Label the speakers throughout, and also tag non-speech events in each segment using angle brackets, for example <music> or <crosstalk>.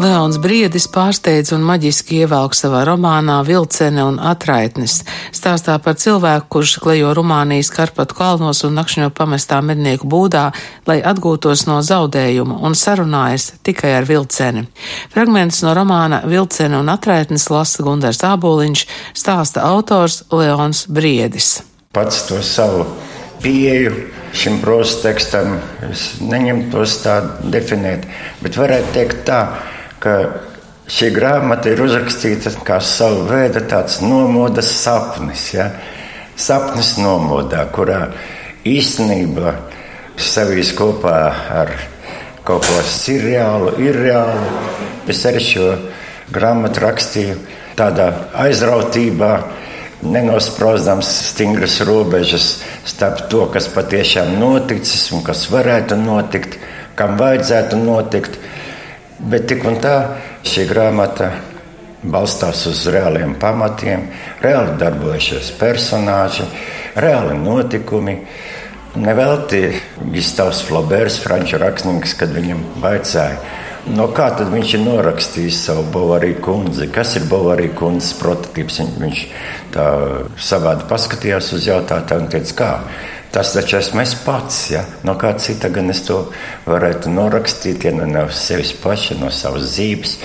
Speaker 1: Leons Briedis pārsteidz un maģiski ievelk savā romānā Vilcene un atraitnes. Stāstā par cilvēku, kurš klejo Rumānijas Karpatu kalnos un nakšņo pamestā mednieku būdā, lai atgūtos no zaudējuma un sarunājas tikai ar vilceni. Fragments no romāna Vilcene un atraitnes lasa Gundars Āboliņš, stāsta autors Leons Briedis.
Speaker 2: Pats to savu pieeju šim prozas tekstam es neņemtu tos tā definēt, bet varētu teikt tā, ka šī grāmata ir uzrakstīta kā sava veida tāds nomodas sapnis. Ja? Sapnis nomodā, kurā īstenībā savīs kopā ar kaut ko sirreālu, irreālu. Es arī šo grāmatu rakstīju tādā aizrautībā, nenospraudams stingras robežas starp to, kas patiešām noticis un kas varētu notikt, kam vajadzētu notikt. Bet tik un tā šī grāmata balstās uz reāliem pamatiem, reāli darbojušies personāļi, reāli notikumi. Nevelti Gistavs Flabērs, franču rakstnieks, kad viņam vaicāja, no kā tad viņš ir norakstījis savu Bavāriju kundzi, kas ir Bavārija kundzes prototyps. Viņš tā savādi paskatījās uz jautājumu un teica, kā. Tas taču esmu es pats. Ja? No kā cita gan es to varētu norakstīt, ja nu no sevis paša, no savas dzīves.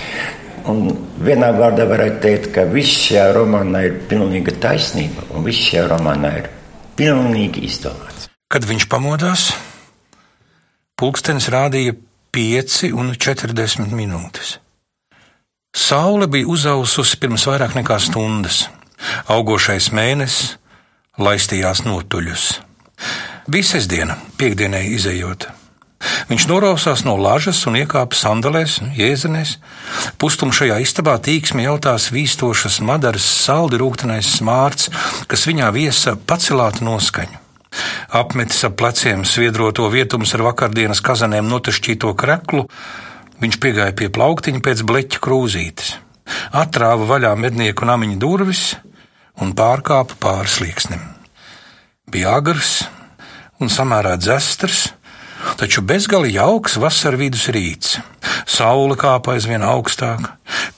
Speaker 2: Un vienā vārdā varētu teikt, ka viss šajā romānā ir pilnīga taisnība, un viss šajā romānā ir pilnīgi izdomāts.
Speaker 3: Kad viņš pamodās, pulkstenis rādīja 5 un 40 minūtes. Saule bija uzaususi pirms vairāk nekā stundas. Augošais mēnesis laistījās notuļus. Bija sestdiena, piekdienai izējot. Viņš norausās no lažas un iekāpa sandalēs, jēzenēs. Pustumšajā istabā tīksmi jautās vīstošas madaras saldi rūktenais smārts, kas viņā viesa pacelātu noskaņu. Apmetis ap pleciem sviedroto vietumus ar vakardienas kazanēm notašķīto kreklu, viņš piegāja pie plauktiņa pēc bleķa krūzītes, atrāva vaļā mednieku namiņa durvis un pārkāpa pāri slieksnim. Bija agrs un samērā dzestrs, taču bezgali jauks vasaras vidus rīts. Saule kāpa aizvien augstāk,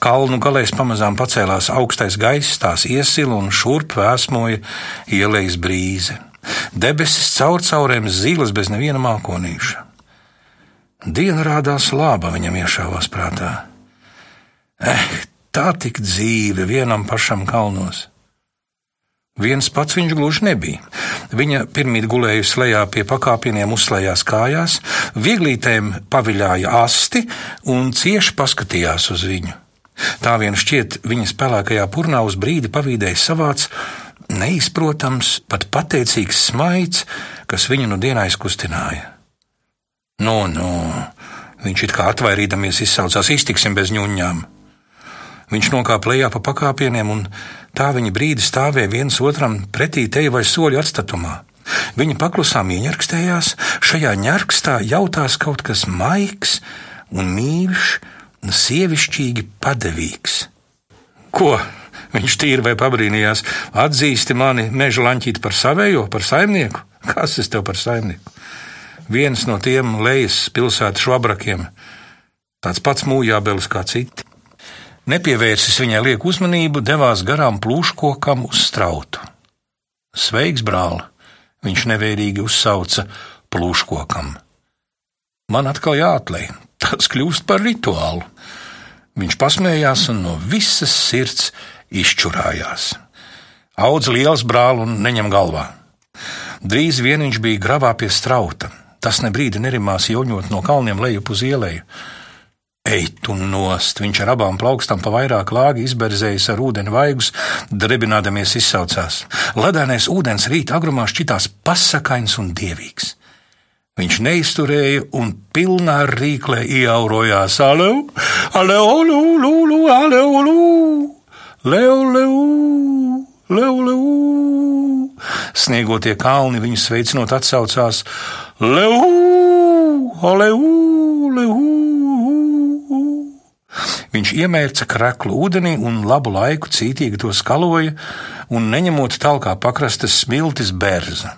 Speaker 3: kalnu galēs pamazām pacēlās augstais gaiss, tās iesila un šurp vēsmoja ielejas brīze. Debesis caur caurēm zilas bez neviena mākonīša. Diena rādās laba viņam iešāvās prātā. Eh, tā tik dzīve vienam pašam kalnos. Viens pats viņš gluži nebija. Viņa pirmīt gulējusi lejā pie pakāpieniem, uzslējās kājās, vieglītēm paviļāja asti un cieši paskatījās uz viņu. Tā vien šķiet, viņas pelēkajā purnā uz brīdi pavīdēja savāds, neizprotams, pat pateicīgs smaids, kas viņu nu dienā izkustināja. No, nu, nu, viņš it kā atvairīdamies izsaucās, iztiksim bez ņuņām. Viņš nokāpa lejā pa pakāpieniem un Tā viņi brīdi stāvēja viens otram pretī teju vai soļu atstatumā. Viņi paklusām ieņarkstējās, šajā ņarkstā jautās kaut kas maigs un mīļš un sievišķīgi padevīgs. Ko? Viņš tīri vai pabrīnījās, atzīsti mani meža laņķīt par savējo, par saimnieku? Kas es tev par saimnieku? Viens no tiem lejas pilsētas švabrakiem, tāds pats mūjābelis kā citi nepievērsis viņai lieku uzmanību, devās garām plūškokam uz strautu. Sveiks, brāl! Viņš nevērīgi uzsauca plūškokam. Man atkal jāatlēj, tas kļūst par rituālu. Viņš pasmējās un no visas sirds izčurājās. Audz liels brāl un neņem galvā. Drīz vien viņš bija gravā pie strauta. Tas ne brīdi nerimās joņot no kalniem lejup uz ielēju. Ej, tu nost! Viņš ar abām plaukstām pa vairāk lāgi izberzējis ar ūdeni vaigus, drebinādamies izsaucās. Ledānais ūdens rīt agrumā šķitās pasakains un dievīgs. Viņš neizturēja un pilnā rīklē ieaurojās: Aleu, aleu, leu, leu, aleu, leu, leu, leu, leu, leu. Sniegotie kalni viņu sveicinot atsaucās: Leu, aleu, leu. Viņš iemērca kreklu ūdenī un labu laiku cītīgi to skaloja, un neņemot talkā pakrastes smiltis bērza.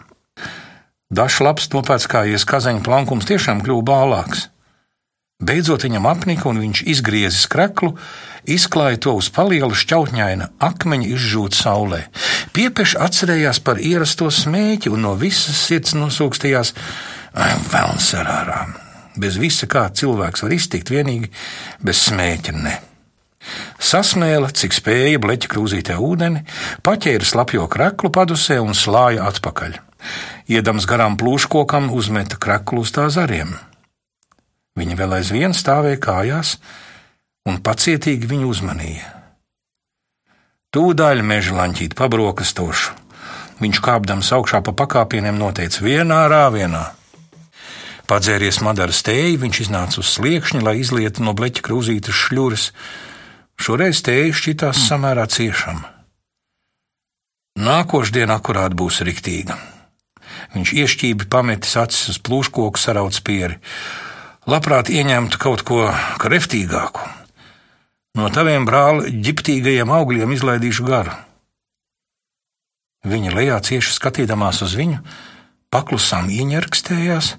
Speaker 3: Dažs labs nopēc kā ies kazaņa plankums tiešām kļuva bālāks. Beidzot viņam apnika, un viņš izgriezis kreklu, izklāja to uz palielu šķautņaina akmeņa izžūt saulē. Piepeš atcerējās par ierasto smēķi un no visas sirds nosūkstījās Velns ar ārām! Bez visa, kā cilvēks var iztikt, vienīgi bez smēķa ne. Sasmēla, cik spēja bleķa krūzītē ūdeni, paķēra slapjo kreklu padusē un slāja atpakaļ. Iedams garām plūškokam, uzmeta kreklu uz tā zariem. Viņa vēl aizvien stāvēja kājās un pacietīgi viņu uzmanīja. Tūdaļ meža laņķīt pabrokastošu. Viņš kāpdams augšā pa pakāpieniem noteica vienā rāvienā. Padzēries madara stēju, viņš iznāca uz sliekšņa, lai izlietu no bleķa krūzītes šļūras. Šoreiz stēja šķitās samērā ciešama. Nākošdiena akurāt būs riktīga. Viņš iešķībi pametis acis uz plūškoku sarauc pieri. Labprāt ieņemtu kaut ko kreftīgāku. No taviem brāli ģiptīgajiem augļiem izlaidīšu garu. Viņa lejā cieši skatīdamās uz viņu, paklusām ieņerkstējās,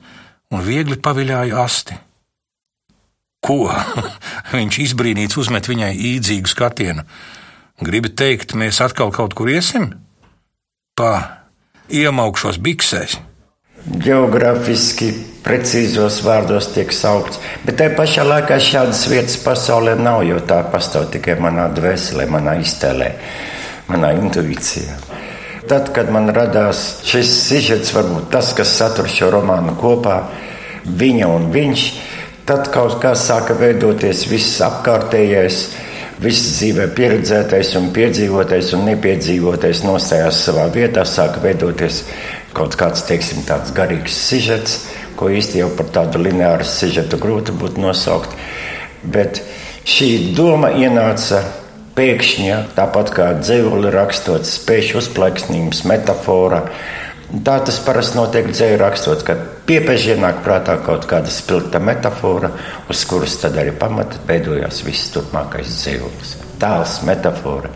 Speaker 3: un viegli paviļāja asti. Ko? <laughs> Viņš izbrīnīts uzmet viņai īdzīgu skatienu. Gribi teikt, mēs atkal kaut kur iesim? Pā, iemaukšos biksēs.
Speaker 2: Geogrāfiski precīzos vārdos tiek saukts, bet tajā pašā laikā šādas vietas pasaulē nav, jo tā pastāv tikai manā dvēselē, manā iztēlē, manā intuīcijā. Tad, kad man radās šis sižets, varbūt tas, kas satur šo romānu kopā, viņa un viņš, tad kaut kā sāka veidoties viss apkārtējais. Viss dzīvē pieredzētais, un piedzīvotais un nepiedzīvotais nostājās savā vietā, sāka veidoties kaut kāds, teiksim, tāds garīgs sižets, ko īsti jau par tādu lineāru sižetu grūti būtu nosaukt. Bet šī doma ienāca pēkšņi, tāpat kā dzīvuli rakstot, spēļu uzplaiksnījums, metāfora. Tā tas parasti notiek dzēju rakstot, kad piepeži ienāk prātā kaut kāda spilgta metāfora, uz kuras tad arī pamata veidojās viss turpmākais dzīvlis. Tēls, metāfora,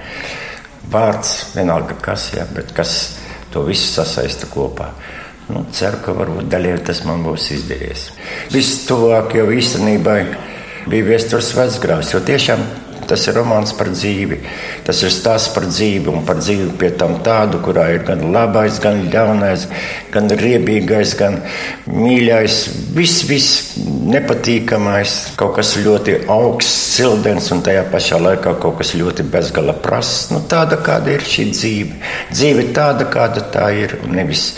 Speaker 2: vārds, vienalga kas, jā, bet kas to visu sasaista kopā. Nu, ceru, ka varbūt daļai tas man būs izdevies. Viss tuvāk jau īstenībā bija viestures vecgrāvs, jo tiešām Tas ir romāns par dzīvi. Tas ir stāsts par dzīvi un par dzīvi pie tam tādu, kurā ir gan labais, gan ļaunais, gan riebīgais, gan mīļais. Viss, viss nepatīkamais, kaut kas ļoti augsts, sildens un tajā pašā laikā kaut kas ļoti bezgala prasts. Nu, tāda, kāda ir šī dzīve. Dzīve tāda, kāda tā ir, un nevis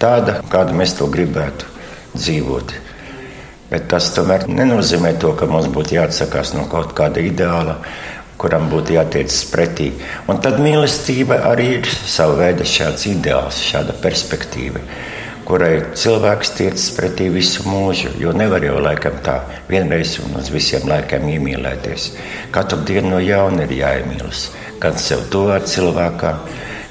Speaker 2: tāda, kāda mēs to gribētu dzīvot. Bet tas tomēr nenozīmē to, ka mums būtu jāatsakās no kaut kāda ideāla, kuram būtu jātiecas pretī. Un tad mīlestība arī ir sava veida šāds ideāls, šāda perspektīva, kurai cilvēks tiecas pretī visu mūžu. Jo nevar jau laikam tā vienreiz un uz visiem laikiem iemīlēties. Katru dienu no jauna ir jāiemīlas. Gan sev tuvā cilvēkā,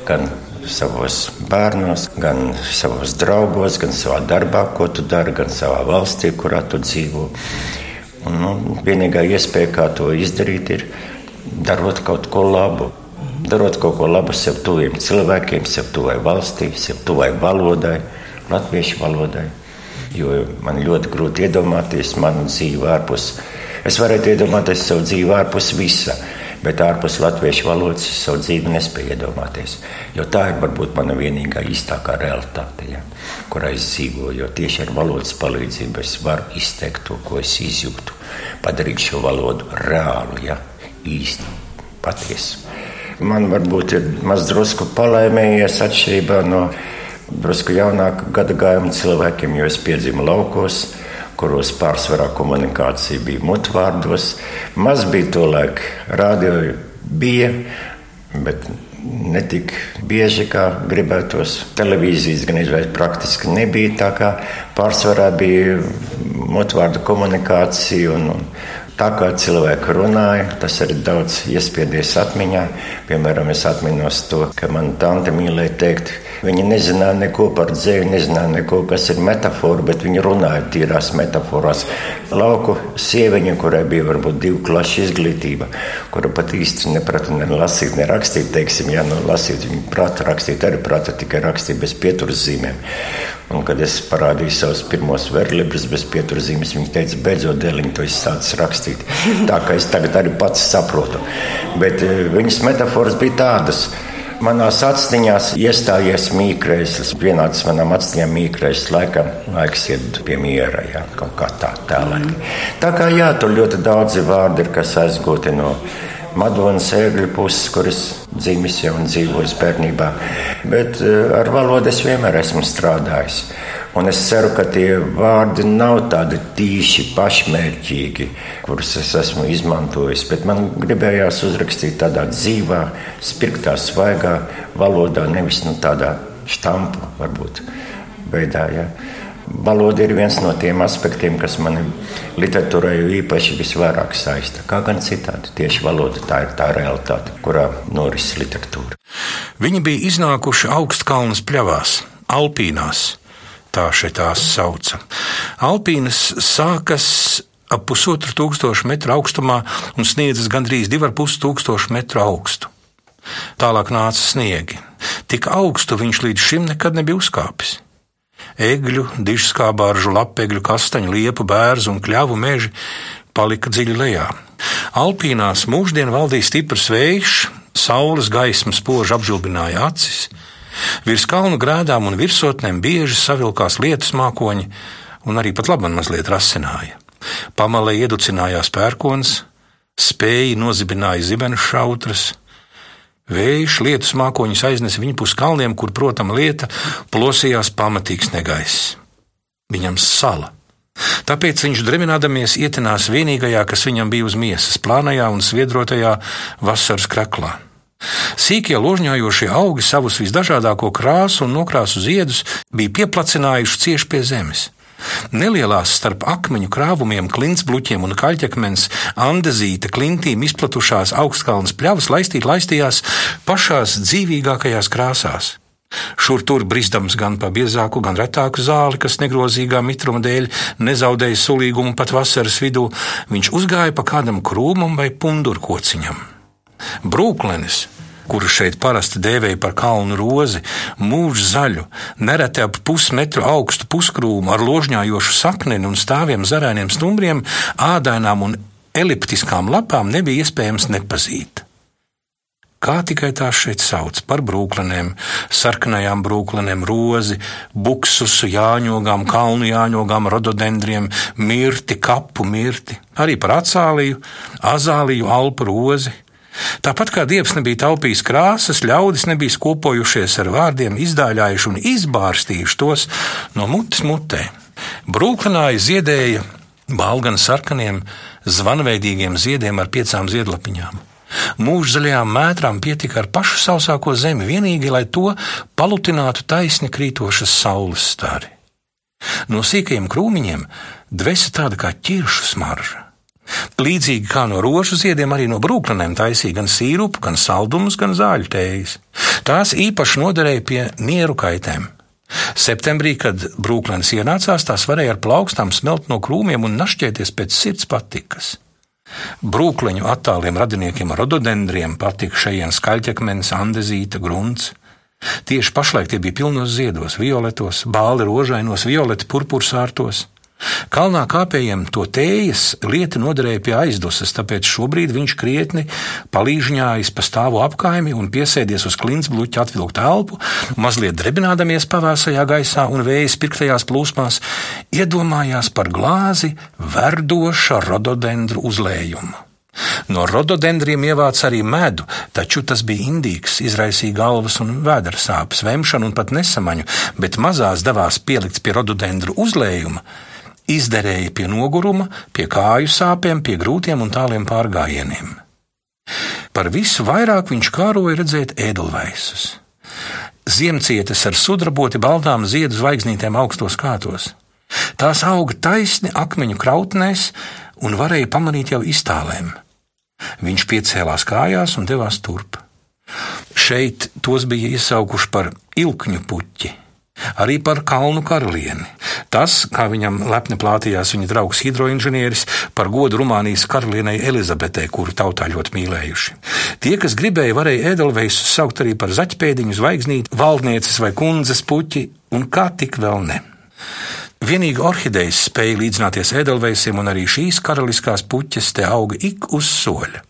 Speaker 2: gan savos bērnos, gan savos draugos, gan savā darbā, ko tu dari, gan savā valstī, kurā tu dzīvo. Un, nu, vienīgā iespēja, kā to izdarīt, ir darot kaut ko labu. Darot kaut ko labu sev tuviem cilvēkiem, sev tuvai valstī, sev tuvai valodai, latviešu valodai. Jo man ļoti grūti iedomāties manu dzīvi ārpus. Es varētu iedomāties savu dzīvi ārpus visa bet ārpus latviešu valodas es savu dzīvi nespēju iedomāties. Jo tā ir varbūt mana vienīgā īstākā realitāte, ja, kurā es dzīvoju. Jo tieši ar valodas palīdzību es varu izteikt to, ko es izjūtu, padarīt šo valodu reālu, ja, īstu, patiesu. Man varbūt ir maz drusku palaimējies atšķirībā no drusku jaunāku gada gājumu cilvēkiem, jo es piedzimu laukos kuros pārsvarā komunikācija bija mutvārdos. Maz bija to laiku, radio bija, bet ne tik bieži kā gribētos. Televīzijas gan izvēlēt praktiski nebija tā kā pārsvarā bija mutvārdu komunikācija un, un tā kā cilvēki runāja, tas arī daudz iespiedies atmiņā. Piemēram, es atminos to, ka man tante mīlēja teikt, ka Viņi nezināja neko par dzēju, nezināja neko, kas ir metafora, bet viņi runāja tīrās metaforās. Lauku sieviņa, kurai bija varbūt divu klašu izglītība, kura pat īsti neprata ne lasīt, ne rakstīt, teiksim, ja nu lasīt, viņa prata rakstīt, arī prata tikai rakstīt bez pieturas zīmēm. Un, kad es parādīju savus pirmos verlibras bez pieturzīmes, viņi teica, beidzot, dēliņ, to es sācu rakstīt. Tā kā es tagad arī pats saprotu. Bet eh, viņas metaforas bija tādas. Manās atstiņās iestājies mīkrais, vienāds manām atstiņām mīkrais, laikam laiks iet pie miera, jā, kaut kā tā tēlēni. Tā kā jā, tur ļoti daudzi vārdi ir, kas aizgūti no Madonas ēgļu puses, kuras dzimis jau un dzīvojis bērnībā. Bet eh, ar valodu es vienmēr esmu strādājis. Un es ceru, ka tie vārdi nav tādi tīši pašmērķīgi, kurus es esmu izmantojis. Bet man gribējās uzrakstīt tādā dzīvā, spirtā, svaigā valodā, nevis nu, tādā štampu, varbūt veidā. Ja. Valoda ir viens no tiem aspektiem, kas man literatūrai īpaši visvairāk saista. Kā gan citādi, tieši valoda tā ir tā realitāte, kurā norises literatūra.
Speaker 3: Viņi bija iznākuši augstkalnas pļavās, Alpīnās tā šeit tās sauca. Alpīnas sākas ap pusotru tūkstošu metru augstumā un sniedzas gandrīz divu ar pus tūkstošu metru augstu. Tālāk nāca sniegi. Tik augstu viņš līdz šim nekad nebija uzkāpis. Egļu, dižskābāržu, lapegļu, kastaņu, liepu, bērzu un kļavu meži palika dziļi lejā. Alpīnās mūždien valdīja stiprs vējš, saules gaisma spoži apžilbināja acis, Virs kalnu grēdām un virsotnēm bieži savilkās lietus mākoņi, un arī pat labi mazliet rasināja. Pamalē ieducinājās pērkons, spēji nozibināja zibenu šautras. Vējš lietus mākoņus aiznesa viņa pus kalniem, kur, protams, lieta plosījās pamatīgs negaiss. Viņam sala. Tāpēc viņš dreminēdamies ietinās vienīgajā, kas viņam bija uz miesas, plānajā un sviedrotajā vasaras kraklā. Sīkie ložņājošie augi savus visdažādāko krāsu un nokrāsu ziedus bija pieplacinājuši cieši pie zemes. Nelielās starp akmeņu krāvumiem, klintsbluķiem un kaļķakmens andezīta klintīm izplatušās augstkalnas pļavas laistīt laistījās pašās dzīvīgākajās krāsās. Šur tur brizdams gan pa biezāku, gan retāku zāli, kas negrozīgā mitruma dēļ nezaudēja sulīgumu pat vasaras vidū, viņš uzgāja pa kādam krūmam vai pundurkociņam. Brūklenis, kuru šeit parasti dēvēja par kalnu rozi, mūža zaļu, nereti ap pusmetru augstu puskrūmu ar ložņājošu sakneni un stāviem zarēniem stumbriem, ādainām un eliptiskām lapām nebija iespējams nepazīt. Kā tikai tās šeit sauc par brūklenēm, sarkanajām brūklenēm, rozi, buksusu, jāņogām, kalnu jāņogām, rododendriem, mirti, kapu mirti, arī par acāliju, azāliju, alpu rozi, Tāpat kā dievs nebija taupījis krāsas, ļaudis nebija kopojušies ar vārdiem, izdāļājuši un izbārstījuši tos no mutes mutē. Brūklināja ziedēja balgan sarkaniem, zvanveidīgiem ziediem ar piecām ziedlapiņām. Mūžzaļajām mētrām pietika ar pašu sausāko zemi, vienīgi lai to palutinātu taisni krītošas saules stari. No sīkajiem krūmiņiem dvēsa tāda kā ķiršu smarža. Līdzīgi kā no rožu ziediem, arī no brūklinēm taisīja gan sīrupu, gan saldumus, gan zāļu tējas. Tās īpaši noderēja pie nieru kaitēm. Septembrī, kad brūklēns ienācās, tās varēja ar plaukstām smelt no krūmiem un našķēties pēc sirds patikas. Brūkleņu attāliem radiniekiem rododendriem patika šajien skaļķekmenis, andezīta, grunts. Tieši pašlaik tie bija pilnos ziedos, violetos, bāli rožainos, violeti purpursārtos. Kalnā kāpējiem to tējas lieta noderēja pie aizdusas, tāpēc šobrīd viņš krietni palīžņājas pa stāvu apkaimi un piesēdies uz klints bluķa atvilkt elpu, mazliet drebinādamies pavēsajā gaisā un vējas pirktajās plūsmās, iedomājās par glāzi verdoša rododendru uzlējumu. No rododendriem ievāca arī medu, taču tas bija indīgs, izraisīja galvas un vēdera sāpes, vemšanu un pat nesamaņu, bet mazās devās pielikts pie rododendru uzlējuma, izderēja pie noguruma, pie kāju sāpēm, pie grūtiem un tāliem pārgājieniem. Par visu vairāk viņš kāroja redzēt ēdelvaisus. Ziemcietes ar sudraboti baltām ziedu zvaigznītēm augstos kātos. Tās auga taisni akmeņu krautnēs un varēja pamanīt jau iztālēm. Viņš piecēlās kājās un devās turp. Šeit tos bija iesaukuši par ilkņu puķi arī par kalnu karalieni. Tas, kā viņam lepni plātījās viņa draugs hidroinženieris, par godu Rumānijas karalienei Elizabetei, kuru tautā ļoti mīlējuši. Tie, kas gribēja, varēja ēdelveisus saukt arī par zaķpēdiņu, zvaigznīti, valdnieces vai kundzes puķi, un kā tik vēl ne. Vienīgi orhidejas spēja līdzināties ēdelveisiem, un arī šīs karaliskās puķes te auga ik uz soļa.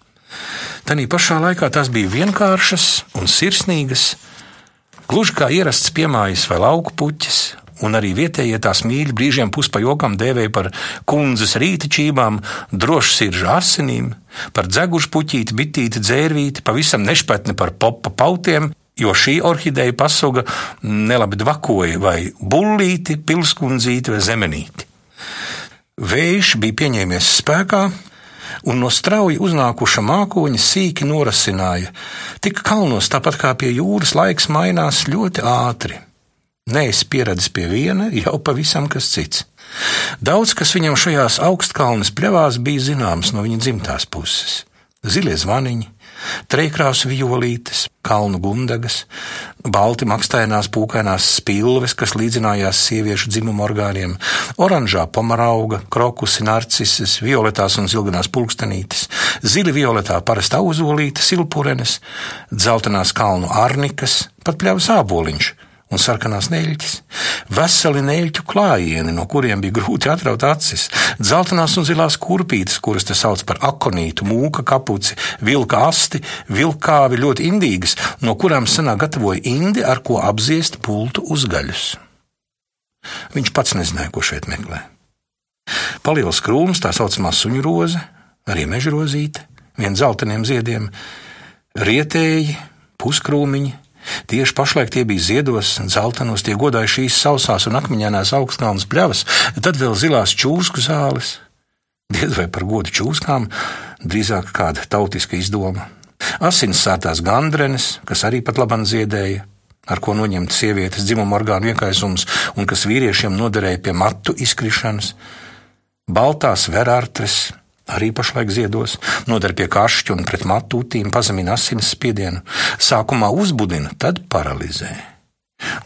Speaker 3: Tanī pašā laikā tās bija vienkāršas un sirsnīgas, Gluži kā ierasts piemājas vai lauku puķis, un arī vietējie tās mīļi brīžiem puspajokam dēvēja par kundzes rītačībām, drošsirdžu asinīm, par dzegušu puķīti, bitīti, dzērvīti, pavisam nešpatni par popa pautiem, jo šī orhideja pasuga nelabi dvakoja vai bullīti, pilskundzīti vai zemenīti. Vējš bija pieņēmies spēkā, un no strauji uznākuša mākoņa sīki norasināja. Tik kalnos, tāpat kā pie jūras, laiks mainās ļoti ātri. Nē, es pieredzēju pie viena, jau pavisam kas cits. Daudz kas viņam šajās augstkalnes pļavās bija zināms no viņa dzimtās puses. Zilie zvaniņi, Trejkrāsu violītes, kalnu gundagas, balti makstainās pūkainās spilves, kas līdzinājās sieviešu dzimumu orgāniem, oranžā pomarauga, krokusi, narcises, violetās un zilganās pulkstenītes, zili violetā parasta uzolīte, silpurenes, dzeltenās kalnu arnikas, pat pļavas āboliņš un sarkanās neļķis, veseli neļķu klājieni, no kuriem bija grūti atraut acis, dzeltenās un zilās kurpītes, kuras te sauc par akonītu, mūka kapuci, vilka asti, vilkāvi ļoti indīgas, no kurām senā gatavoja indi, ar ko apziest pultu uzgaļus. Viņš pats nezināja, ko šeit meklē. Paliels krūms, tā saucamā suņu roze, arī mežrozīte, viens zeltainiem ziediem, rietēji, puskrūmiņi, Tieši pašlaik tie bija ziedos, zeltainos, tie godāja šīs sausās un akmeņainās augstkalnas pļavas, tad vēl zilās čūsku zāles. Diez vai par godu čūskām, drīzāk kāda tautiska izdoma. Asins sārtās gandrenes, kas arī pat labam ziedēja, ar ko noņemt sievietes dzimuma orgānu iekaisums un kas vīriešiem noderēja pie matu izkrišanas, baltās verārtres, arī pašlaik ziedos, noder pie kašķa un pret matu utīm pazemina asins spiedienu, sākumā uzbudina, tad paralizē.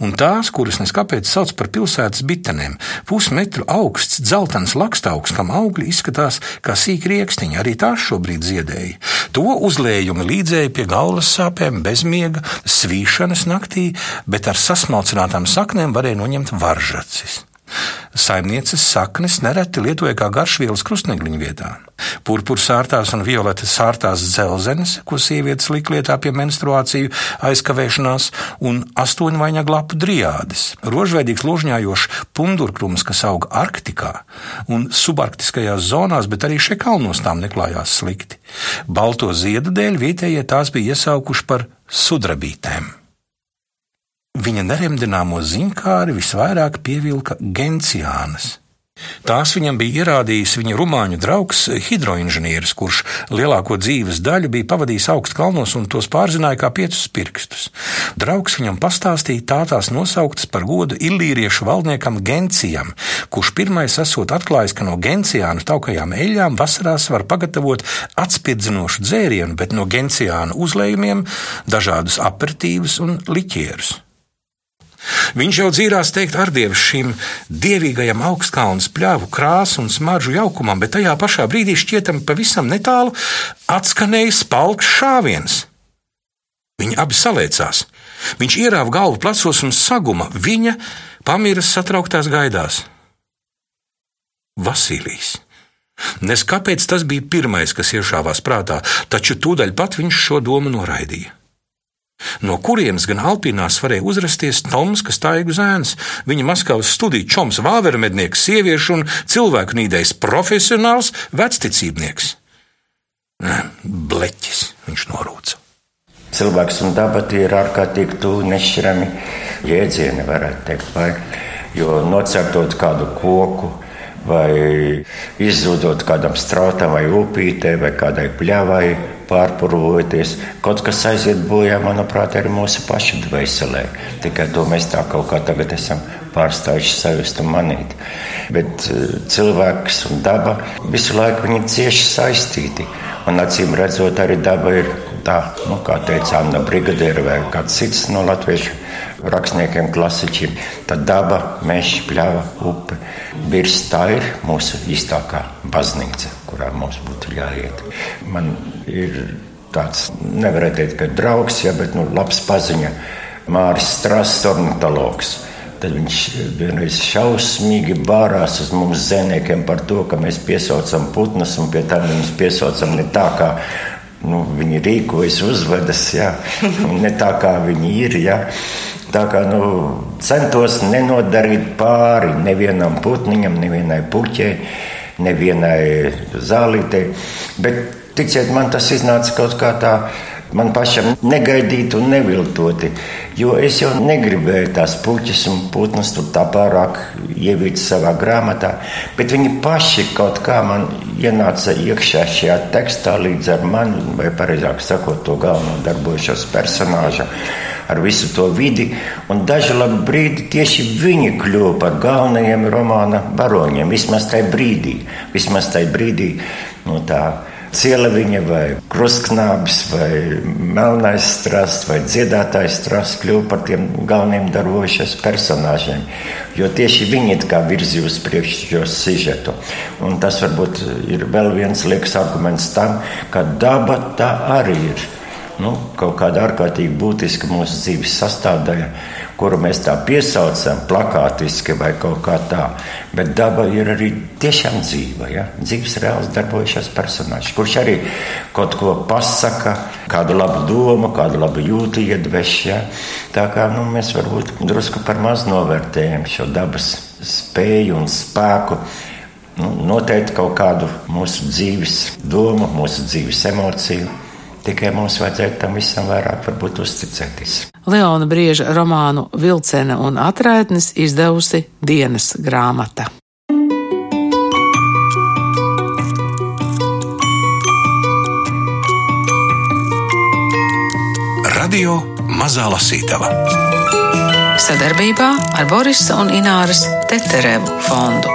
Speaker 3: Un tās, kuras neskapēc sauc par pilsētas bitenēm, pusmetru augsts, dzeltens lakstaugs, kam augļi izskatās kā sīki riekstiņi, arī tās šobrīd ziedēja. To uzlējumi līdzēja pie galvas sāpēm, bezmiega, svīšanas naktī, bet ar sasmalcinātām saknēm varēja noņemt varžacis. Saimnieces saknes nereti lietoja kā garšvielas krustnegliņu vietā. Purpurs sārtās un violetas sārtās dzelzenes, ko sievietes lika lietā pie menstruāciju aizkavēšanās, un astoņvainagu lapu driādes, rožveidīgs ložņājošs pundurkrums, kas auga Arktikā un subarktiskajās zonās, bet arī šeit kalnos tām neklājās slikti. Balto ziedu dēļ vietējie tās bija iesaukuši par sudrabītēm. Viņa neremdināmo zinkāri visvairāk pievilka genciānas. Tās viņam bija ierādījis viņa rumāņu draugs, hidroinženieris, kurš lielāko dzīves daļu bija pavadījis augstkalnos un tos pārzināja kā piecus pirkstus. Draugs viņam pastāstīja tā tās nosauktas par godu illīriešu valdniekam Gencijam, kurš pirmais esot atklājis, ka no genciānu taukajām eļļām vasarās var pagatavot atspirdzinošu dzērienu, bet no genciānu uzlējumiem dažādus aperitīvus un liķierus. Viņš jau dzīvās teikt ar dievu šim dievīgajam augstkalnu pļāvu krāsu un smaržu jaukumam, bet tajā pašā brīdī šķietam pavisam netālu atskanēja spalks šāviens. Viņi abi saliecās. Viņš ierāva galvu plecos un saguma. Viņa pamiras satrauktās gaidās. Vasilijs. Nes kāpēc tas bija pirmais, kas iešāvās prātā, taču tūdaļ pat viņš šo domu noraidīja. No kurienes gan Alpīnās varēja uzrasties Toms, kas taigu zēns, viņa Maskavas studiju čoms, vāvermednieks, sieviešu un cilvēku nīdējs profesionāls vecticībnieks? Bleķis, viņš norūca.
Speaker 2: Cilvēks un daba tie ir ārkārtīgi tuvu nešķirami jēdzieni, varētu teikt, vai, jo nocērtot kādu koku, vai izzudot kādam strautam, vai upītē, vai kādai pļavai, pārpurvojoties. Kaut kas aiziet bojā, manuprāt, arī mūsu pašu dvēselē. Tikai to mēs tā kaut kā tagad esam pārstājuši sajust un manīt. Bet eh, cilvēks un daba visu laiku ir cieši saistīti. Un acīm redzot, arī daba ir tā, nu, kā teica Anna Brigadiera vai kāds cits no latviešu rakstniekiem, klasiķiem. Tad daba, meža, pļava, upe. Birs tā ir mūsu īstākā baznīca, kurā mums būtu jāiet. Man ir tāds, nevarētu teikt, ka draugs, ja, bet nu, labs paziņa Māris Strasts, ornitologs. Tad viņš vienreiz šausmīgi bārās uz mums zēniekiem par to, ka mēs piesaucam putnus un pie tam mēs piesaucam ne tā, kā nu, viņi rīkojas, uzvedas, ja, ne tā, kā viņi ir. Ja. Tā kā nu, centos nenodarīt pāri nevienam putniņam, nevienai puķei, nevienai zālītei. Bet, ticiet man, tas iznāca kaut kā tā man pašam negaidīti un neviltoti. Jo es jau negribēju tās puķis un putnus tur tā pārāk ievīt savā grāmatā, bet viņi paši kaut kā man ienāca iekšā šajā tekstā līdz ar mani, vai pareizāk sakot, to galveno darbojušos personāžu. Ar visu to vidi, un dažu labu brīdi tieši viņi kļuva par galvenajiem romāna varoņiem. Vismaz tajā brīdī, vismaz tajā brīdī no tā Cieleviņa vai krustknābis vai melnais strasts vai dziedātājs strasts kļuva par tiem galveniem darbojušies personāžiem. Jo tieši viņi it kā virzīja uz priekšu šo sižetu. Un tas varbūt ir vēl viens liekas arguments tam, ka daba tā arī ir. Nu, kaut kāda ārkārtīgi būtiska mūsu dzīves sastāvdaļa kuru mēs tā piesaucam, plakātiski vai kaut kā tā. Bet daba ir arī tiešām dzīva, ja? dzīves reāls darbojušās personāžs, kurš arī kaut ko pasaka, kādu labu domu, kādu labu jūtu iedveš. Ja? Tā kā nu, mēs varbūt drusku par maz novērtējam šo dabas spēju un spēku. Nu, noteikti kaut kādu mūsu dzīves domu, mūsu dzīves emociju Tikai mums vajadzētu tam visam vairāk uzticēties.
Speaker 1: Leona Brieža romānu Vilcene un atraitnis izdevusi dienas grāmata.
Speaker 4: Radio Mazā Lasītava
Speaker 1: sadarbībā ar Borisa un Ināras Teterevu fondu.